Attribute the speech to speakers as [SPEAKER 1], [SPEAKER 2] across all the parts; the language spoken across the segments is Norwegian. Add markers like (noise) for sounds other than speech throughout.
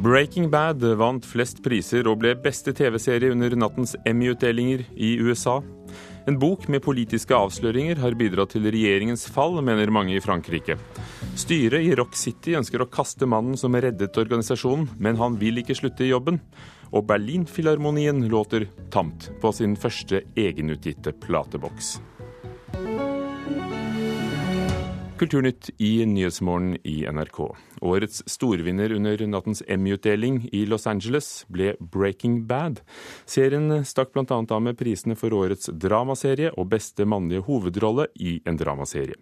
[SPEAKER 1] Breaking Bad vant flest priser og ble beste TV-serie under nattens Emmy-utdelinger i USA. En bok med politiske avsløringer har bidratt til regjeringens fall, mener mange i Frankrike. Styret i Rock City ønsker å kaste mannen som reddet organisasjonen, men han vil ikke slutte i jobben. Og Berlinfilharmonien låter tamt på sin første egenutgitte plateboks. Kulturnytt i Nyhetsmorgen i NRK. Årets storvinner under nattens Emmy-utdeling i Los Angeles ble Breaking Bad. Serien stakk bl.a. av med prisene for årets dramaserie og beste mannlige hovedrolle i en dramaserie.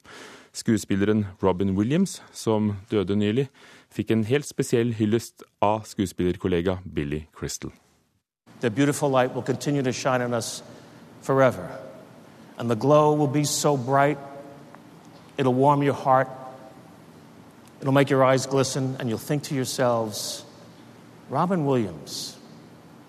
[SPEAKER 1] Skuespilleren Robin Williams, som døde nylig, fikk en helt spesiell hyllest av skuespillerkollega Billy Crystal.
[SPEAKER 2] The beautiful light will continue to shine on us forever. And the glow will be It'll warm your heart. It'll make your eyes glisten, and you'll think to yourselves, Robin Williams,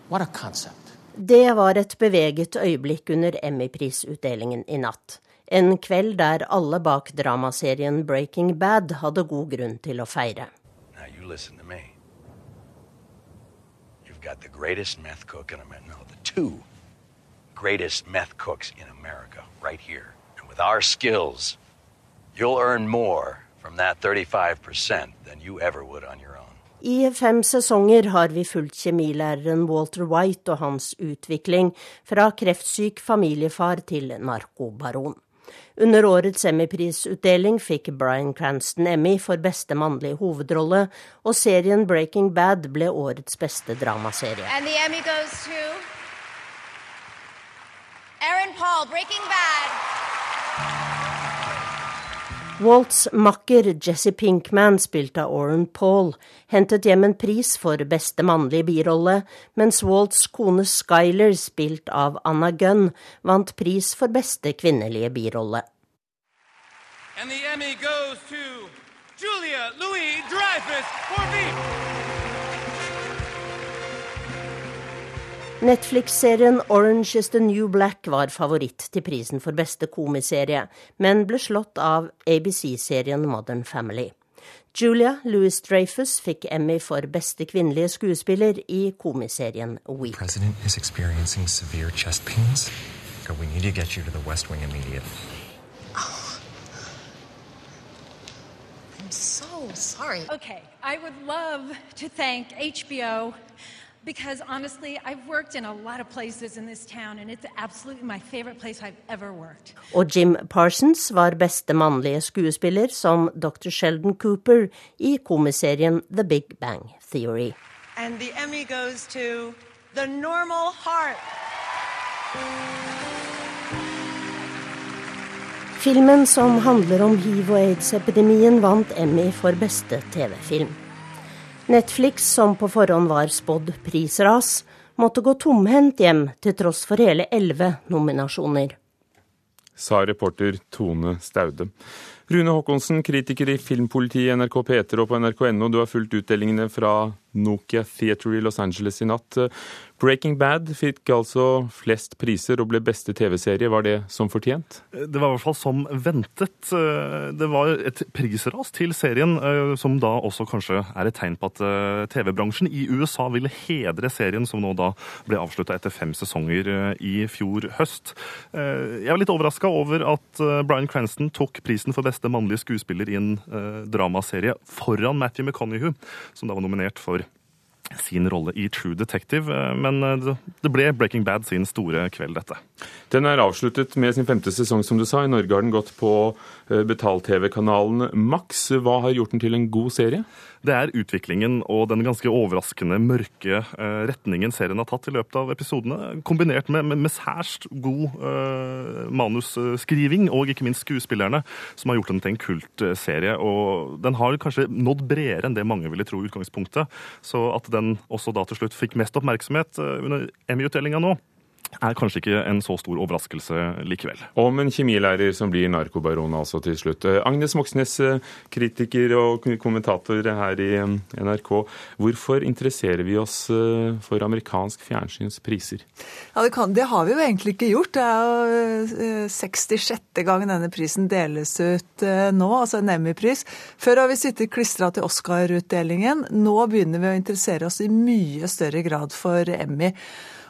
[SPEAKER 2] what a concept.
[SPEAKER 3] Det var et beveget øyeblikk under Emmy-prisutdelingen i natt. En kveld der alle bak dramaserien Breaking Bad hadde god grunn til å feire.
[SPEAKER 4] greatest meth cooks in America right here. And with our skills, You'll earn more from that 35% than you ever would on your own.
[SPEAKER 3] I fem sesonger har vi fulgt kjemilæreren Walter White og hans utvikling fra kreftsyk familiefar til narkobaron. Under årets Emmy-prisutdeling fikk Bryan Cranston Emmy for beste mannlige hovedrolle, og serien Breaking Bad ble årets beste dramaserie. Aaron Paul, Breaking Bad. Walts makker Jesse Pinkman, spilt av Oren Paul, hentet hjem en pris for beste mannlige birolle, mens Walts kone Skyler, spilt av Anna Gunn, vant pris for beste kvinnelige birolle. And Emmy goes to Julia Louis Dreyfus for Veep. Netflix-serien Orange is the New Black var favoritt til prisen for beste komiserie, men ble slått av ABC-serien Modern Family. Julia Louis Dreyfus fikk Emmy for beste kvinnelige skuespiller i komiserien Weep.
[SPEAKER 5] sorry. Okay, I would love to thank HBO because honestly, I've worked in a lot of places in this town, and it's absolutely my favorite place I've ever worked.
[SPEAKER 3] Og Jim Parsons var beste mannlige skuespiller som Dr. Sheldon Cooper i komiserien The Big Bang Theory.
[SPEAKER 6] And the Emmy goes to The Normal Heart.
[SPEAKER 3] Filmen som handler om hiv- og aids-epidemien, vant Emmy for beste TV-film. Netflix, som på forhånd var spådd prisras, måtte gå tomhendt hjem til tross for hele elleve nominasjoner.
[SPEAKER 1] Sa reporter Tone Staude. Rune Håkonsen, kritiker i Filmpolitiet, NRK P3 og på nrk.no. Du har fulgt utdelingene fra Nokia Theatre i Los Angeles i natt. Breaking Bad fikk altså flest priser og ble beste TV-serie. Var det som fortjent?
[SPEAKER 7] Det var i hvert fall som ventet. Det var et prisras til serien, eh, som da også kanskje er et tegn på at eh, TV-bransjen i USA ville hedre serien, som nå da ble avslutta etter fem sesonger eh, i fjor høst. Jeg var litt overraska over at Bryan Cranston tok prisen for beste mannlige skuespiller i en dramaserie foran Matthew McConaughey, som da var nominert for sin rolle i True Detective, eh, men eh, det ble Breaking Bad sin store kveld, dette.
[SPEAKER 1] Den er avsluttet med sin femte sesong, som du sa. I Norge har den gått på eh, betal-TV-kanalen Max. Hva har gjort den til en god serie?
[SPEAKER 7] Det er utviklingen og den ganske overraskende mørke uh, retningen serien har tatt i løpet av episodene, kombinert med, med, med særs god uh, manusskriving og ikke minst skuespillerne, som har gjort den til en kultserie. Og den har kanskje nådd bredere enn det mange ville tro i utgangspunktet. Så at den også da til slutt fikk mest oppmerksomhet uh, under Emmy-utdelinga nå, er kanskje ikke en så stor overraskelse likevel.
[SPEAKER 1] Om en kjemilærer som blir narkobaron altså til slutt. Eh, Agnes Moxnes, eh, kritiker og kommentator her i eh, NRK. Hvorfor interesserer vi oss for amerikansk fjernsyns priser?
[SPEAKER 8] Ja, det, kan, det, har vi jo egentlig ikke gjort. Det er jo 66. gang denne prisen deles ut nå, altså en Emmy-pris. Før har vi sittet klistra til Oscar-utdelingen. Nå begynner vi å interessere oss i mye større grad for Emmy.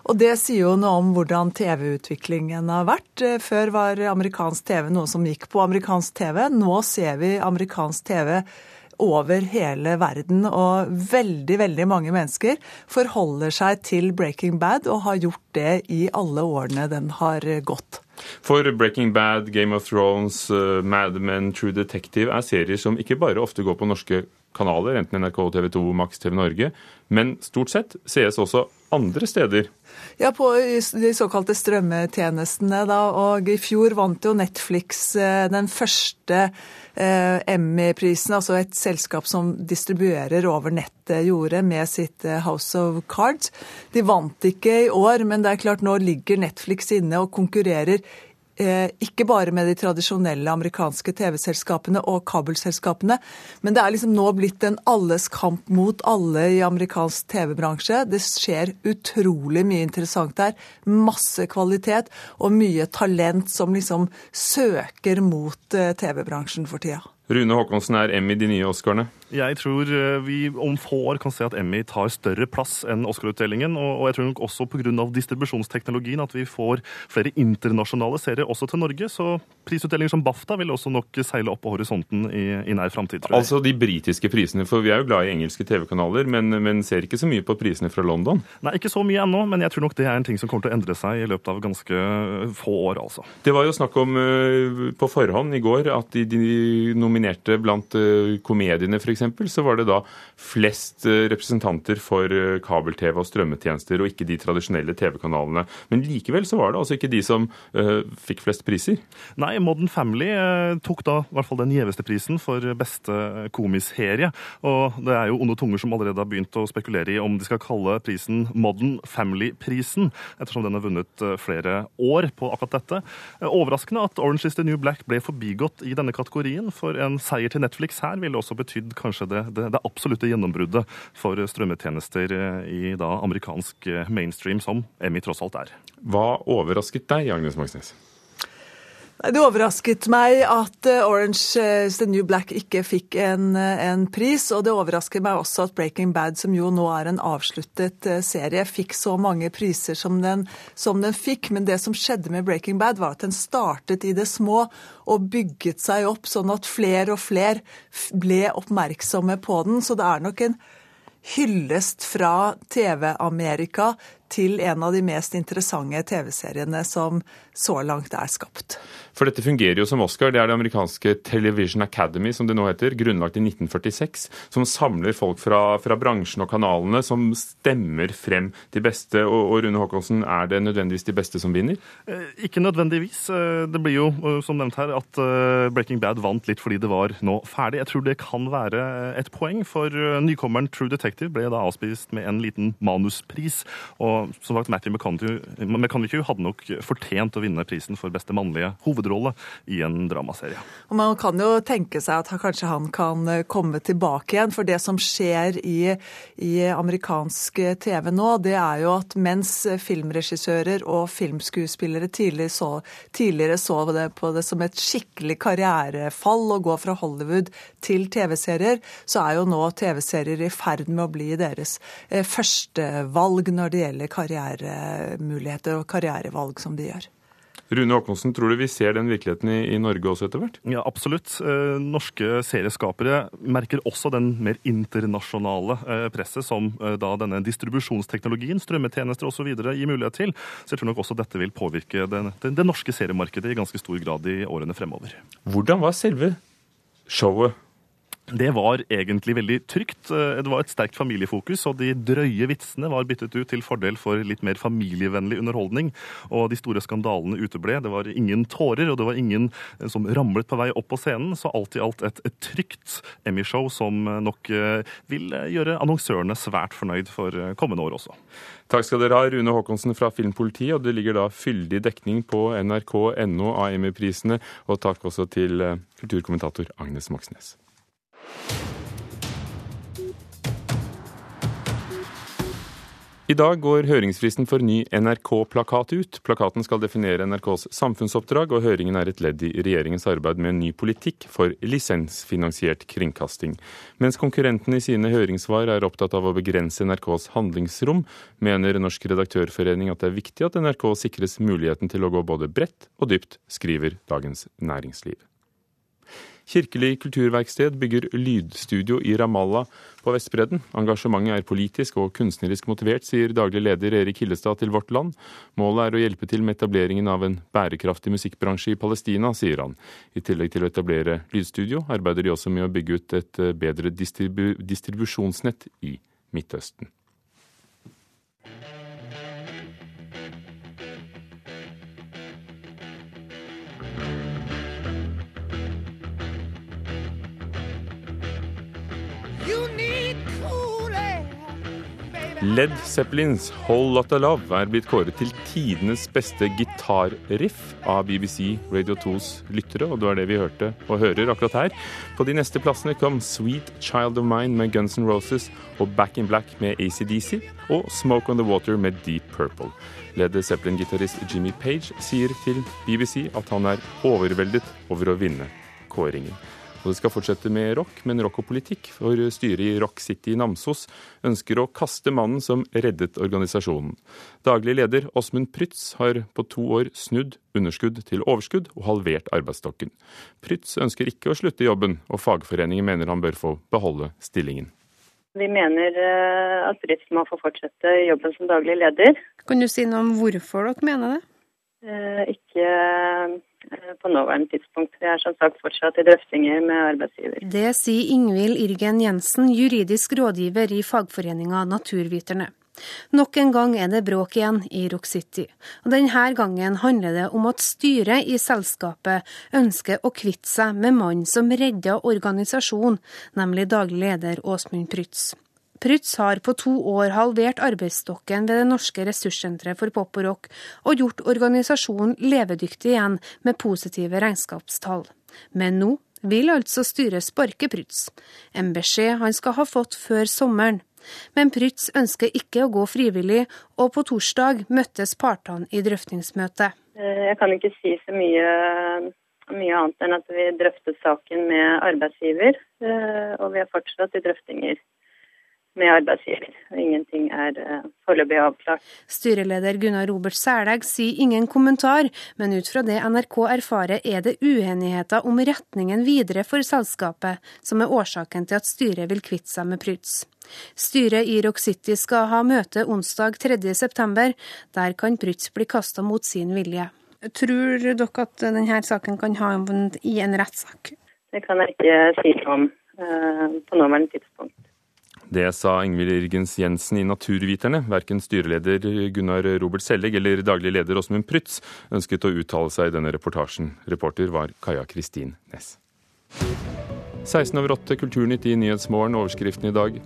[SPEAKER 8] Og det sier jo noe om hvordan TV-utviklingen har vært. Eh, før var amerikansk TV noe som gikk på amerikansk TV. Nå ser vi amerikansk TV over hele verden, og veldig, veldig mange mennesker forholder seg til Breaking Bad og har gjort det i alle årene den har gått.
[SPEAKER 1] For Breaking Bad, Game of Thrones, uh, Mad Men, True Detective er serier som ikke bare ofte går på norske kanaler, enten NRK, TV 2, Max, TV Norge, men stort sett sees også andre steder.
[SPEAKER 8] Ja, på de såkalte strømmetjenestene, da. Og i fjor vant jo Netflix eh, den første eh, Emmy-prisen, altså et selskap som distribuerer over nettet, gjorde med sitt eh, House of Cards. De vant ikke i år, men det er klart nå ligger Netflix inne og konkurrerer ikke bare med de tradisjonelle amerikanske TV-selskapene og kabelselskapene, men det er liksom nå blitt en alles kamp mot alle i amerikansk TV-bransje. Det skjer utrolig mye interessant der. Masse kvalitet og mye talent som liksom søker mot eh, TV-bransjen for tida.
[SPEAKER 1] Rune Håkonsen, er Emmy de nye Oscarene?
[SPEAKER 7] Jeg tror eh, vi om få år kan se at Emmy tar større plass enn Oscar-utdelingen. Og jeg tror nok også pga. distribusjonsteknologien at vi får flere internasjonale serier også til Norge. Så prisutdelinger som BAFTA vil også nok seile opp på horisonten i, i nær framtid.
[SPEAKER 1] Altså de britiske prisene, for vi er jo glad i engelske TV-kanaler, men, men, ser ikke så mye på prisene fra London?
[SPEAKER 7] Nei, ikke så mye ennå, men jeg tror nok det er en ting som kommer til å endre seg i løpet av ganske få år, altså.
[SPEAKER 1] Det var jo snakk om uh, på forhånd i går at de, de nominerte blant uh, komediene f.eks f.eks., så var det da flest eh, representanter for eh, kabel-TV og strømmetjenester, og ikke de tradisjonelle TV-kanalene. Men likevel så var det altså ikke de som uh, fikk flest priser.
[SPEAKER 7] Nei, Modern Family uh, tok da i hvert fall den gjeveste prisen for beste komiserie. Og det er jo onde tunger som allerede har begynt å spekulere i om de skal kalle prisen Modern Family-prisen, ettersom den har vunnet flere år på akkurat dette. Overraskende at Orange is the New Black ble forbigått i denne kategorien, for en seier til Netflix her ville også betydd kanskje kanskje det, det, det absolutte gjennombruddet for strømmetjenester eh, i da amerikansk eh, mainstream, som Emmy tross alt er.
[SPEAKER 1] Hva overrasket deg, Agnes Moxnes?
[SPEAKER 8] Det overrasket meg at eh, Orange is the New Black ikke fikk en, en, pris. Og det overrasker meg også at Breaking Bad, som jo nå er en avsluttet serie, fikk så mange priser som den, som den fikk. Men det som skjedde med Breaking Bad, var at den startet i det små og bygget seg opp, sånn at flere og flere ble oppmerksomme på den. Så det er nok en hyllest fra TV-Amerika til en av de mest interessante TV-seriene som så langt er skapt.
[SPEAKER 1] For dette fungerer jo som Oscar. Det er det amerikanske Television Academy, som det nå heter, grunnlagt i 1946, som samler folk fra, fra bransjen og kanalene, som stemmer frem de beste. Og, og Rune Håkonsen, er det nødvendigvis de beste som vinner?
[SPEAKER 7] Eh, ikke nødvendigvis. Eh, det blir jo, eh, som nevnt her, at Breaking Bad vant litt fordi det var nå ferdig. Jeg tror det kan være et poeng, for nykommeren True Detective ble da avspist med en liten manuspris. Og som sagt, Matthew McConaughey hadde nok fortjent å vinne prisen for beste mannlige hovedrolle i en dramaserie.
[SPEAKER 8] Og Man kan jo tenke seg at kanskje han kan eh, komme tilbake igjen. For det som skjer i, i amerikansk TV nå, det er jo at mens filmregissører og filmskuespillere tidligere så, tidligere så det på det som et skikkelig karrierefall å gå fra Hollywood til TV-serier, så er jo nå TV-serier i ferd med å bli deres eh, førstevalg når det gjelder karrieremuligheter og karrierevalg som de gjør.
[SPEAKER 1] Rune Håkonsen, tror du vi ser den virkeligheten i, i Norge også etter hvert?
[SPEAKER 7] Ja, absolutt. Eh, norske serieskapere merker også den mer internasjonale eh, presset som eh, da denne distribusjonsteknologien, strømmetjenester osv. gir mulighet til. Så jeg tror nok også dette vil påvirke det, det, det norske seriemarkedet i ganske stor grad i årene fremover.
[SPEAKER 1] Hvordan var selve showet
[SPEAKER 7] Det var egentlig veldig trygt. Eh, det var et sterkt familiefokus, og de drøye vitsene var byttet ut til fordel for litt mer familievennlig underholdning. Og de store skandalene uteble. Det var ingen tårer, og det var ingen eh, som ramlet på vei opp på scenen. Så alt i alt et, et trygt Emmy-show som eh, nok vil gjøre annonsørene svært fornøyd for kommende år også.
[SPEAKER 1] Takk skal dere ha, Rune Haakonsen fra Filmpolitiet. Og det ligger da fyldig dekning på nrk.no av Emmy-prisene. Og takk også til kulturkommentator Agnes Moxnes. I dag går høringsfristen for ny NRK-plakat ut. Plakaten skal definere NRKs samfunnsoppdrag, og høringen er et ledd i regjeringens arbeid med en ny politikk for lisensfinansiert kringkasting. Mens konkurrentene i sine høringssvar er opptatt av å begrense NRKs handlingsrom, mener Norsk redaktørforening at det er viktig at NRK sikres muligheten til å gå både bredt og dypt, skriver Dagens Næringsliv. Kirkelig kulturverksted bygger lydstudio i Ramallah på Vestbredden. Engasjementet er politisk og kunstnerisk motivert, sier daglig leder Erik Hillestad til Vårt Land. Målet er å hjelpe til med etableringen av en bærekraftig musikkbransje i Palestina, sier han. I tillegg til å etablere lydstudio, arbeider de også med å bygge ut et bedre distribu distribusjonsnett i Midtøsten. Led Zeppelins 'Whole Lotta Love' er blitt kåret til tidenes beste gitarriff av BBC Radio 2s lyttere, og det var det vi hørte og hører akkurat her. På de neste plassene kom 'Sweet Child of Mine' med Guns N' Roses og 'Back in Black' med ACDC og 'Smoke On The Water' med Deep Purple. Led Zeppelin-gitarist Jimmy Page sier til BBC at han er overveldet over å vinne kåringen. Og det skal fortsette med rock, men rock og politikk. For styret i Rock City i Namsos ønsker å kaste mannen som reddet organisasjonen. Daglig leder Åsmund Prytz har på to år snudd underskudd til overskudd og halvert arbeidsstokken. Prytz ønsker ikke å slutte jobben, og fagforeningen mener han bør få beholde stillingen.
[SPEAKER 9] Vi mener eh, at Prytz må få fortsette jobben som daglig leder.
[SPEAKER 10] Kan du si noe om hvorfor dere mener det?
[SPEAKER 9] Eh, ikke på nåværende tidspunkt. Vi er som sagt fortsatt i drøftinger med arbeidsgiver.
[SPEAKER 10] Det sier Ingvild Irgen Jensen, juridisk rådgiver i fagforeninga Naturviterne. Nok en gang er det bråk igjen i Rock City. Og denne gangen handler det om at styret i selskapet ønsker å kvitte seg med mannen som redda organisasjonen, nemlig daglig leder Åsmund Prytz. Prytz har på to år halvert arbeidsstokken ved det norske ressurssenteret for pop og rock, og gjort organisasjonen levedyktig igjen med positive regnskapstall. Men nå vil altså styret sparke Prutz, en beskjed han skal ha fått før sommeren. Men Prutz ønsker ikke å gå frivillig, og på torsdag møttes partene i drøftingsmøte.
[SPEAKER 9] Eh, jeg kan ikke si så mye, mye annet enn at vi drøftet saken med arbeidsgiver, eh, og vi er fortsatt i drøftinger med arbeidsgiver. Ingenting er uh, foreløpig avklart.
[SPEAKER 10] Styreleder Gunnar Robert Sælegg sier ingen kommentar, men ut fra det NRK erfarer er det uenigheter om retningen videre for selskapet som er årsaken til at styret vil kvitte seg med Prytz. Styret i Rock City skal ha møte onsdag 3.9. Der kan Prytz bli kasta mot sin vilje. Tror dere at denne saken kan ha i en rettssak?
[SPEAKER 9] Det kan jeg ikke si noe om uh, på nåværende tidspunkt.
[SPEAKER 1] Det sa Ingvild Irgens Jensen i Naturviterne. Verken styreleder Gunnar Robert Sellegg eller daglig leder Åsmund Prytz ønsket å uttale seg i denne reportasjen. Reporter var Kaja Kristin Næss. 16 over 8 Kulturnytt i Nyhetsmorgen, overskriften i dag.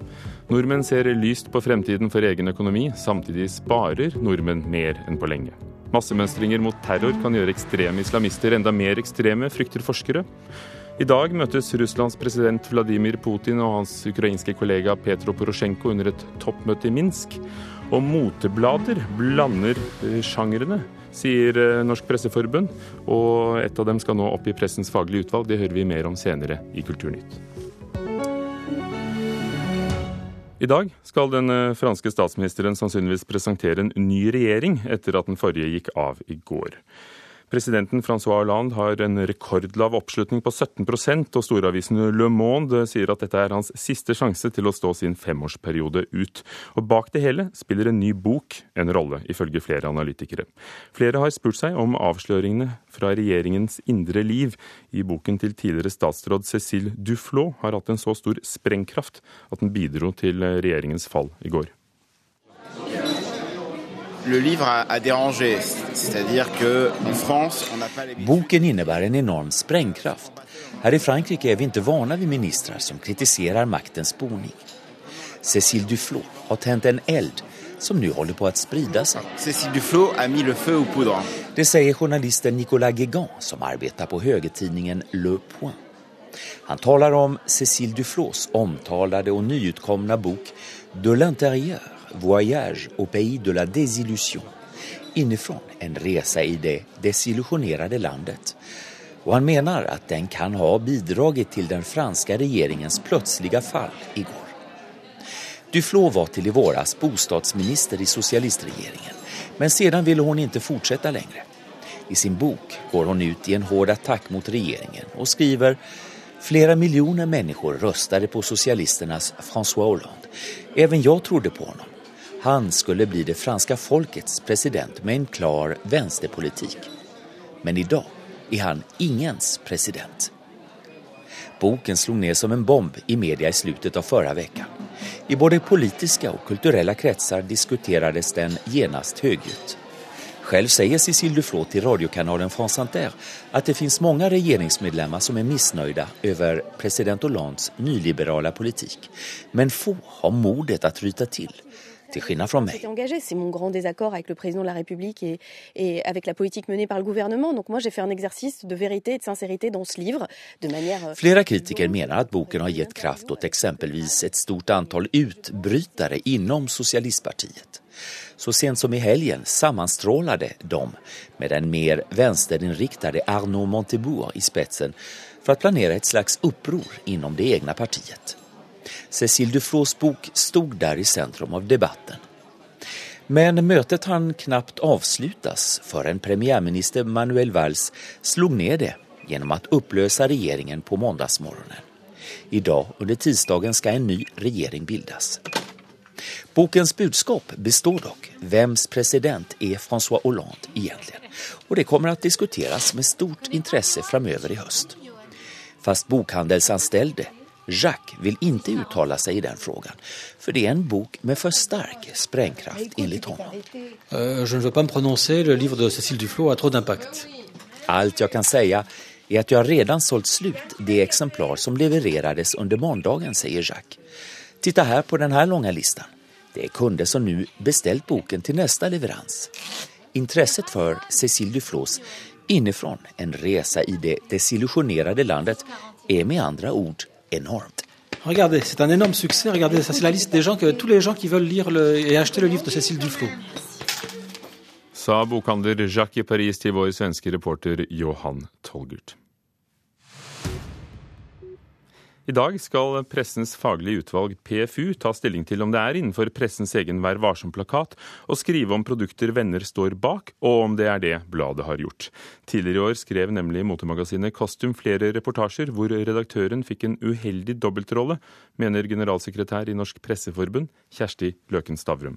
[SPEAKER 1] Nordmenn ser lyst på fremtiden for egen økonomi. Samtidig sparer nordmenn mer enn på lenge. Massemønstringer mot terror kan gjøre ekstreme islamister enda mer ekstreme, frykter forskere. I dag møtes Russlands president Vladimir Putin og hans ukrainske kollega Petro Porosjenko under et toppmøte i Minsk. Og moteblader blander eh, sjangrene, sier eh, Norsk Presseforbund. Og et av dem skal nå opp i pressens faglige utvalg. Det hører vi mer om senere i Kulturnytt. I dag skal den eh, franske statsministeren sannsynligvis presentere en ny regjering etter at den forrige gikk av i går. Presidenten Francois Hollande har en rekordlav oppslutning på 17% og storavisen Le Monde sier at dette er hans siste sjanse til å stå sin femårsperiode ut. Og bak det hele spiller en ny bok en rolle, ifølge flere analytikere. Flere har spurt seg om avsløringene fra regjeringens indre liv i boken til tidligere statsråd Cécile Duflot har hatt en så stor sprengkraft at den bidro til regjeringens fall i går.
[SPEAKER 11] Boken innebär en enorm sprängkraft. Her i Frankrike er vi ikke vana vid ministrar som kritiserer maktens boning. Cécile Duflot har tent en eld som nå holder på å sprida seg.
[SPEAKER 12] Cécile Duflot a mis le feu au poudre.
[SPEAKER 11] Det sier journalisten Nicolas Guégan, som arbeider på høyretidningen Le Point. Han taler om Cécile Duflots omtalede og nyutkomne bok De l'intérieur Voyage au pays de la désillusion. Inifrån en resa i det desillusjonerede landet. Og han mener at den kan ha bidragit til den franske regjeringens plötsliga fall i går. Duflo var til i våras bostadsminister i sosialistregjeringen, men sedan ville hun ikke fortsette lenger. I sin bok går hun ut i en hård attack mot regjeringen og skriver Flera miljoner mennesker röstade på socialisternas François Hollande. Även jeg trodde på honom. Han skulle bli det franske folkets president med en klar venstrepolitikk. Men i dag er han ingens president. Boken slo ned som en bomb i media i slutet av förra veckan. I både politiske og kulturelle kretser diskuterades den genast högljutt. Selv sier Cécile Duflo til radiokanalen France Inter at det finnes mange regjeringsmedlemmer som er misnøyde over president Hollands nyliberale politikk. Men få har modet å ryte til meg.
[SPEAKER 13] C'est mon grand désaccord avec le président de la République et, et avec la politique menée par le gouvernement. Donc moi j'ai fait un exercice de vérité et de sincérité dans ce livre de manière euh,
[SPEAKER 11] Flera kritiker mener at boken har gitt kraft åt eksempelvis et stort antall utbrytere innom Socialistpartiet. Så sent som i helgen sammanstrålade de med den mer vänsterinriktade Arnaud Montebourg i spetsen for å planere et slags uppror innom det egna partiet. Cécile Duflos bok stod der i sentrum av debatten. Men møtet han knapt avslutas en premiärminister Manuel Valls slog ned det gjennom å oppløse regjeringen på måndagsmorgonen. I dag under tisdagen skal en ny regjering bildes. Bokens budskap består dock. Vems president er François Hollande egentlig? Og det kommer å diskuteres med stort interesse framover i høst. Fast bokhandelsanställde Jacques vil ikke uttale seg i den frågan, for det er en bok med for sterk sprengkraft enligt honom.
[SPEAKER 14] Uh, je ne veux pas me prononcer, le livre de Cécile Duflo a trop d'impact.
[SPEAKER 11] Allt jeg kan si er at jeg redan sålt slut det eksemplar som levererades under måndagen, sier Jacques. Titta her på denne lange listan. Det er kunder som nå beställt boken til neste leverans. Intresset for Cécile Duflos inifrån en resa i det desillusjonerede landet er med andre ord énormt.
[SPEAKER 14] Regardez, c'est un énorme succès. Regardez, ça c'est la liste des gens que tous les gens qui veulent lire le, et acheter le livre de Cécile Duflo.
[SPEAKER 1] Sa bokhandler Jacques i Paris til vår svenske reporter Johan Tolgert. I dag skal Pressens faglige utvalg, PFU, ta stilling til om det er innenfor pressens egen Vær varsom-plakat å skrive om produkter venner står bak, og om det er det bladet har gjort. Tidligere i år skrev nemlig motemagasinet Costume flere reportasjer hvor redaktøren fikk en uheldig dobbeltrolle, mener generalsekretær i Norsk Presseforbund, Kjersti Løken Stavrum.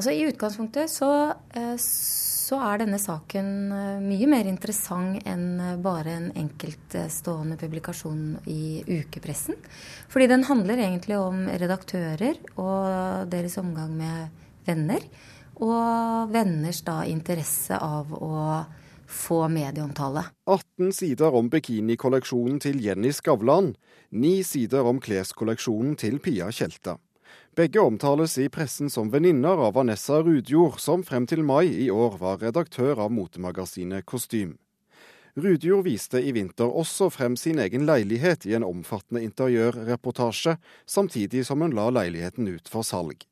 [SPEAKER 15] Altså I utgangspunktet så, eh, så er denne saken eh, mye mer interessant enn eh, bare en enkeltstående publikasjon i ukepressen. Fordi den handler egentlig om redaktører og deres omgang med venner. Og venners da interesse av å få medieomtale.
[SPEAKER 16] 18 sider om bikinikolleksjonen til Jenny Skavlan. Ni sider om kleskolleksjonen til Pia Tjelta. Begge omtales i pressen som venninner av Vanessa Rudjord, som frem til mai i år var redaktør av motemagasinet Kostym. Rudjord viste i vinter også frem sin egen leilighet i en omfattende interiørreportasje, samtidig som hun la leiligheten ut for salg.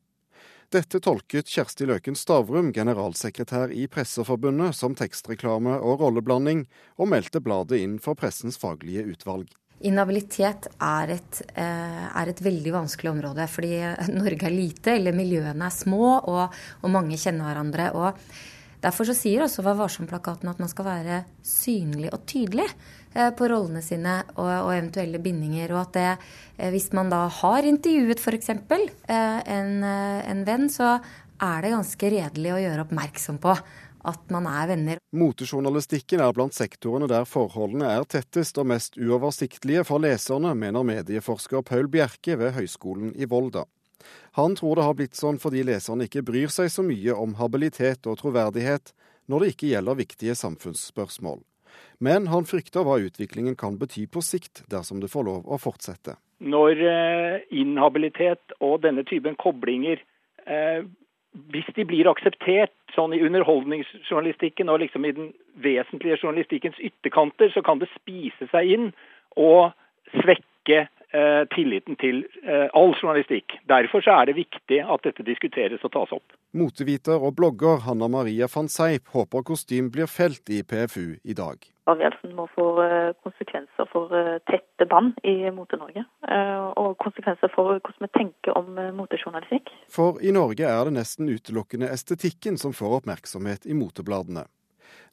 [SPEAKER 16] Dette tolket Kjersti Løken Stavrum, generalsekretær i Presseforbundet, som tekstreklame og rolleblanding, og meldte bladet inn for pressens faglige utvalg.
[SPEAKER 15] Inhabilitet er et, eh, er et, veldig vanskelig område, fordi (laughs) Norge er lite, eller miljøene er små, og, og mange kjenner hverandre. og Derfor sier også Vær varsom-plakaten at man skal være synlig og tydelig eh, på rollene sine og, og eventuelle bindinger. Og at det, eh, hvis man da har intervjuet f.eks. En, en venn, så er det ganske redelig å gjøre oppmerksom på at man er venner.
[SPEAKER 16] Motejournalistikken er blant sektorene der forholdene er tettest og mest uoversiktlige for leserne, mener medieforsker Paul Bjerke ved Høgskolen i Volda. Han tror det har blitt sånn fordi leserne ikke bryr seg så mye om habilitet og troverdighet når det ikke gjelder viktige samfunnsspørsmål. Men han frykter hva utviklingen kan bety på sikt dersom det får lov å fortsette.
[SPEAKER 17] Når eh, inhabilitet og denne typen koblinger eh, hvis de blir akseptert sånn i underholdningsjournalistikken og liksom i den vesentlige journalistikkens ytterkanter, så kan det spise seg inn og svekke eh, tilliten til eh, all journalistikk. Derfor så er det viktig at dette diskuteres og tas opp.
[SPEAKER 16] Moteviter og blogger Hanna Maria van Seip håper kostym blir felt i PFU i dag
[SPEAKER 18] avgjørelsen må få eh, konsekvenser for eh, tette bånd i Mote-Norge. Eh, og konsekvenser for hvordan vi tenker om motejournalistikk.
[SPEAKER 16] For i Norge er det nesten utelukkende estetikken som får oppmerksomhet i motebladene.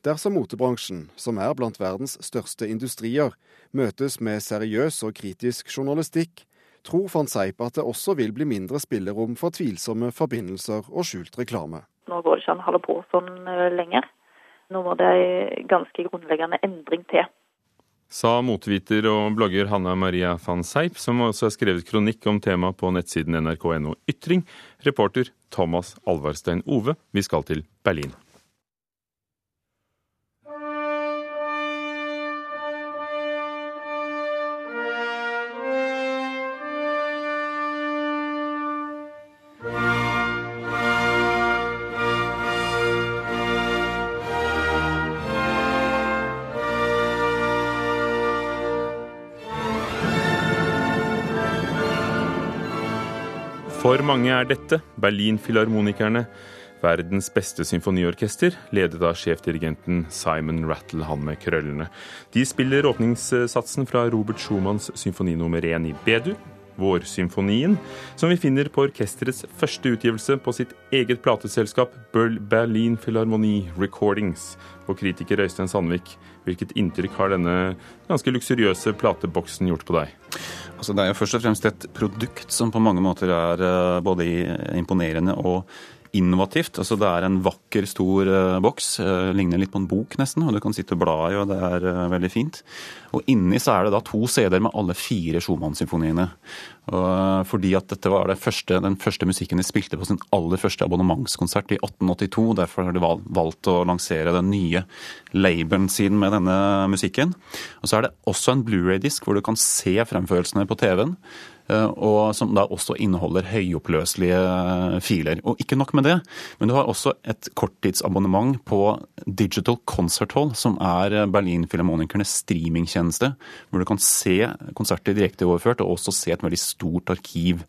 [SPEAKER 16] Dersom motebransjen, som er blant verdens største industrier, møtes med seriøs og kritisk journalistikk, tror van Seip at det også vil bli mindre spillerom for tvilsomme forbindelser og skjult reklame.
[SPEAKER 18] Nå går det ikke an å holde på sånn lenger. Nå må det en ganske grunnleggende endring til.
[SPEAKER 1] Sa motviter og blogger Hanna Maria van Seip, som også har skrevet kronikk om temaet på nettsiden nrk.no Ytring. Reporter Thomas Alvarstein Ove, vi skal til Berlin. For mange er dette, Berlin-filharmonikerne, verdens beste symfoniorkester, ledet av sjefdirigenten Simon Rattle, han med krøllene. De spiller åpningssatsen fra Robert Schumanns symfoni nummer én i B-dur, Vårsymfonien, som vi finner på orkesterets første utgivelse på sitt eget plateselskap Berlin Philharmonie Recordings. Og kritiker Øystein Sandvik, hvilket inntrykk har denne ganske luksuriøse plateboksen gjort på deg?
[SPEAKER 19] Altså, det er jo først og fremst et produkt som på mange måter er eh, både imponerende og innovativt. Altså, det er en vakker, stor uh, boks. Uh, ligner litt på en bok, nesten. og Du kan sitte og bla i, og det er uh, veldig fint. Og Inni så er det da to CD-er med alle fire Schumann-symfoniene. Fordi at dette var det første, den første musikken de spilte på sin aller første abonnementskonsert i 1882. Derfor har de valgt å lansere den nye labelen sin med denne musikken. Og Så er det også en Blu-ray-disk hvor du kan se fremførelsene på TV-en. Eh, og som da også inneholder høyoppløselige eh, filer. Og ikke nok med det, men du har også et korttidsabonnement på Digital Concert Hall, som er Berlin Filharmonikernes streamingtjeneste, hvor du kan se konserter direkte overført, og også se et veldig stort arkiv.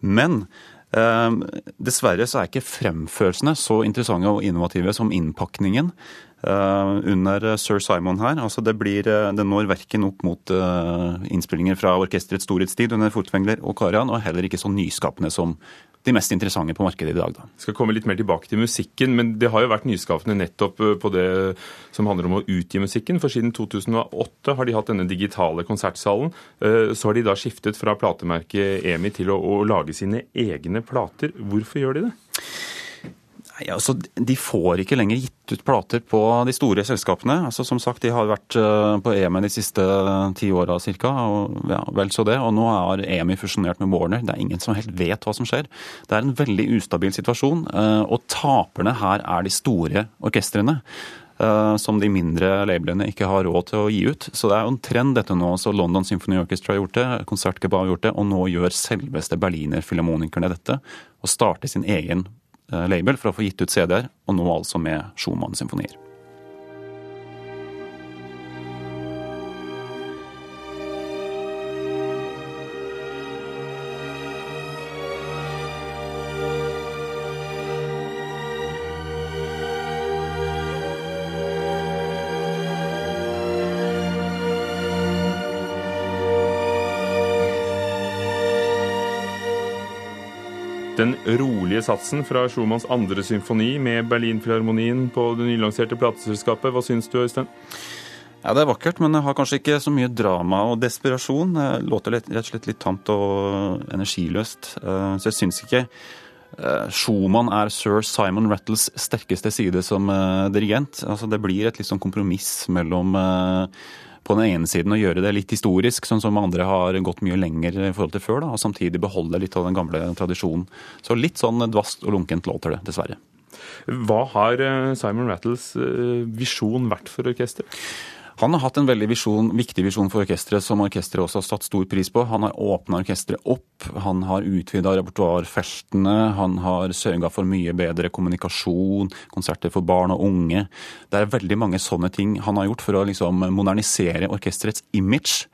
[SPEAKER 19] Men eh, Dessverre så er ikke fremførelsene så interessante og innovative som innpakningen. Eh, under sir Simon her. Altså det, blir, eh, det når verken opp mot eh, innspillinger fra orkesterets storhetstid under Furtwängler og Karian, og heller ikke så nyskapende som de mest interessante på markedet i dag. Da.
[SPEAKER 1] Skal komme litt mer tilbake til musikken, men det har jo vært nyskapende nettopp på det som handler om å utgi musikken. For siden 2008 har de hatt denne digitale konsertsalen. Så har de da skiftet fra platemerket EMI til å, å lage sine egne plater. Hvorfor gjør de det?
[SPEAKER 19] Nei, altså, De får ikke lenger gitt ut plater på de store selskapene. Altså, som sagt, De har vært eh, på EMI de siste ti åra ca. Ja, vel så det. Og nå har EMI fusjonert med Warner. Det er ingen som helt vet hva som skjer. Det er en veldig ustabil situasjon. Eh, og taperne her er de store orkestrene. Eh, som de mindre labelene ikke har råd til å gi ut. Så det er jo en trend dette nå. Så London Symphony Orchestra har gjort det, Konsertgebouw har gjort det, og nå gjør selveste Berliner Filharmonikerne dette. Og starter sin egen Eh, Eh, label for å få gitt ut CD-er, og nå altså med Schumann-symfonier.
[SPEAKER 1] Den ro rolige satsen fra Schumanns andre symfoni med Berlinfilharmonien på det nylanserte plateselskapet. Hva syns du, Øystein?
[SPEAKER 19] Ja, Det er vakkert, men det har kanskje ikke så mye drama og desperasjon. Det låter rett og slett litt tamt og energiløst. Eh, så jeg syns ikke eh, Schumann er sir Simon Rattles sterkeste side som eh, dirigent. Altså, det blir et litt sånn kompromiss mellom på den ene siden å gjøre det litt historisk, sånn som andre har gått mye lenger i forhold til før, da, og samtidig beholde litt av den gamle tradisjonen. Så litt sånn dvast og lunkent låter det, dessverre.
[SPEAKER 1] Hva har Simon Rattles visjon vært for orkesteret?
[SPEAKER 19] Han har hatt en veldig visjon, viktig visjon for orkesteret, som orkesteret også har satt stor pris på. Han har åpna orkesteret opp, han har utvida repertoarfeltene, han har sørga for mye bedre kommunikasjon, konserter for barn og unge. Det er veldig mange sånne ting han har gjort for å liksom modernisere orkesterets image.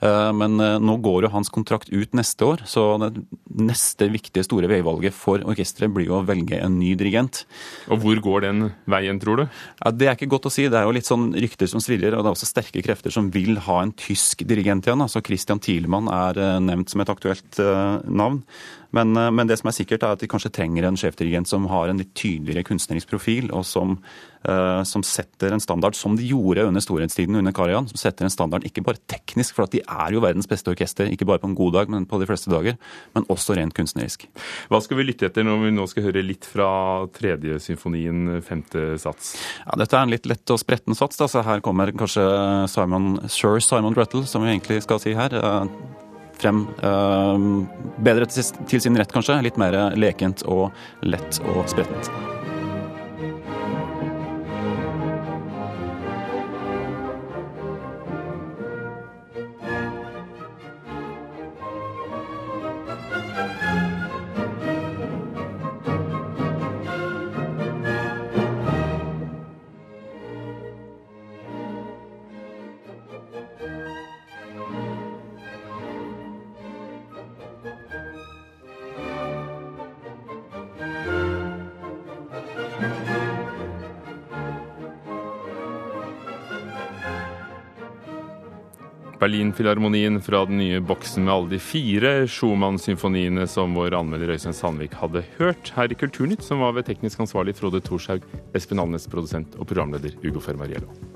[SPEAKER 19] Eh, men eh, nå går jo hans kontrakt ut neste år, så det neste viktige store veivalget for orkesteret blir jo å velge en ny dirigent.
[SPEAKER 1] Og hvor går den veien, tror du?
[SPEAKER 19] Ja, det er ikke godt å si. Det er jo litt sånn rykter som svirrer, og det er også sterke krefter som vil ha en tysk dirigent igjen. Altså Christian Thielmann er eh, nevnt som et aktuelt navn. Men, men, det som er sikkert, er at de kanskje trenger en sjefdirigent som har en litt tydeligere kunstnerisk profil, og som Eh, som setter en standard, som de gjorde under storhetstiden under Karajan. Som setter en standard ikke bare teknisk, for at de er jo verdens beste orkester. Ikke bare på en god dag, men på de fleste dager. Men også rent kunstnerisk.
[SPEAKER 1] Hva skal vi lytte etter når vi nå skal høre litt fra tredje symfonien, femte sats?
[SPEAKER 19] Ja, Dette er en litt lett og spretten sats. Da. Så her kommer kanskje Simon, Sir Simon Rattle, som vi egentlig skal si her eh, frem uh, bedre til, sin rett, kanskje. Litt mer lekent og lett og sprettent.
[SPEAKER 1] Berlinfilharmonien fra den nye boksen med alle de fire Schumann-symfoniene som vår anmelder Øystein Sandvik hadde hørt her i Kulturnytt, som var ved teknisk ansvarlig Frode Thorshaug, Espen Alnes, produsent og programleder Ugo Fermariello.